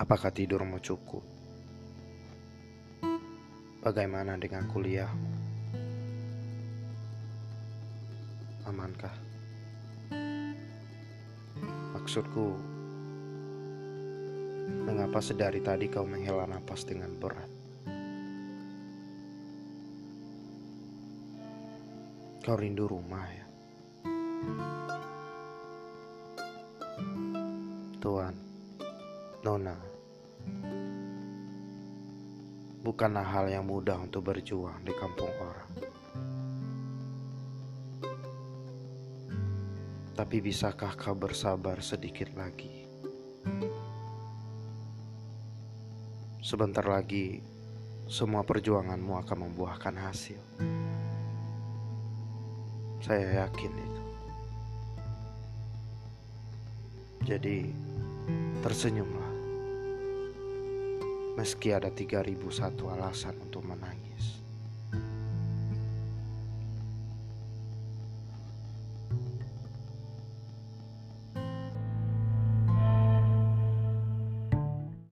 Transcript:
Apakah tidurmu cukup? Bagaimana dengan kuliahmu? Amankah? Maksudku, mengapa sedari tadi kau menghela napas dengan berat? Kau rindu rumah ya? Tuan, Nona, bukanlah hal yang mudah untuk berjuang di kampung orang. Tapi bisakah kau bersabar sedikit lagi? Sebentar lagi, semua perjuanganmu akan membuahkan hasil. Saya yakin itu. Jadi, tersenyumlah. Meski ada 3001 alasan untuk menangis.